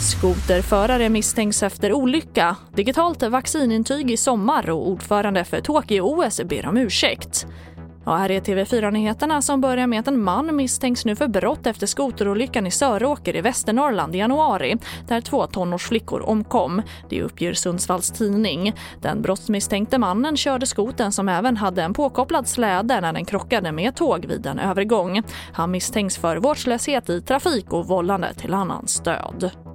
Skoterförare misstänks efter olycka. Digitalt vaccinintyg i sommar och ordförande för Tokyo-OS ber om ursäkt. Ja, här är TV4-nyheterna som börjar med att en man misstänks nu för brott efter skoterolyckan i Söråker i Västernorrland i januari där två tonårsflickor omkom. Det uppger Sundsvalls tidning. Den brottsmisstänkte mannen körde skoten som även hade en påkopplad släde när den krockade med tåg vid en övergång. Han misstänks för vårdslöshet i trafik och vållande till annans död.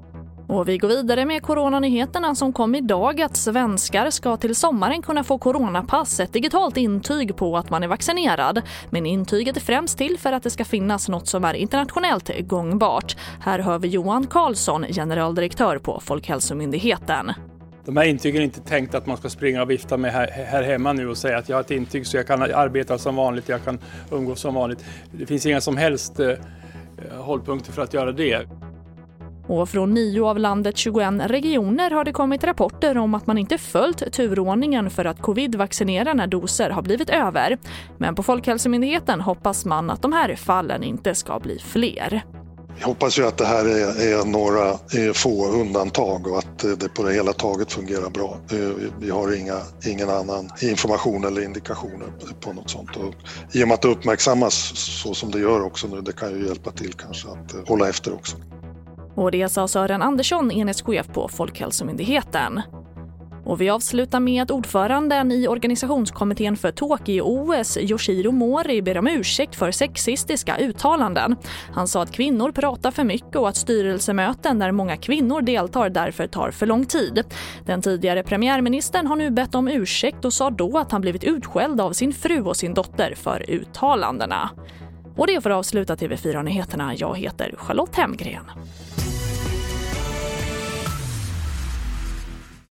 Och vi går vidare med coronanyheterna som kom idag att svenskar ska till sommaren kunna få coronapass, ett digitalt intyg på att man är vaccinerad. Men intyget är främst till för att det ska finnas något som är internationellt gångbart. Här hör vi Johan Karlsson, generaldirektör på Folkhälsomyndigheten. De här intygen är inte tänkt att man ska springa och vifta med här, här, hemma nu och säga att jag har ett intyg så jag kan arbeta som vanligt, jag kan umgås som vanligt. Det finns inga som helst eh, hållpunkter för att göra det. Och från nio av landets 21 regioner har det kommit rapporter om att man inte följt turordningen för att covid-vaccinera när doser har blivit över. Men på Folkhälsomyndigheten hoppas man att de här fallen inte ska bli fler. Vi hoppas ju att det här är, är några är få undantag och att eh, det på det hela taget fungerar bra. Eh, vi har inga, ingen annan information eller indikationer på något sånt. Och I och med att det uppmärksammas så som det gör också nu, det kan ju hjälpa till kanske att eh, hålla efter också. Och det sa Sören Andersson, enhetschef på Folkhälsomyndigheten. Och vi avslutar med att ordföranden i organisationskommittén för Tokyo-OS, Yoshiro Mori, ber om ursäkt för sexistiska uttalanden. Han sa att kvinnor pratar för mycket och att styrelsemöten där många kvinnor deltar därför tar för lång tid. Den tidigare premiärministern har nu bett om ursäkt och sa då att han blivit utskälld av sin fru och sin dotter för uttalandena. Och det får avsluta TV4-nyheterna. Jag heter Charlotte Hemgren.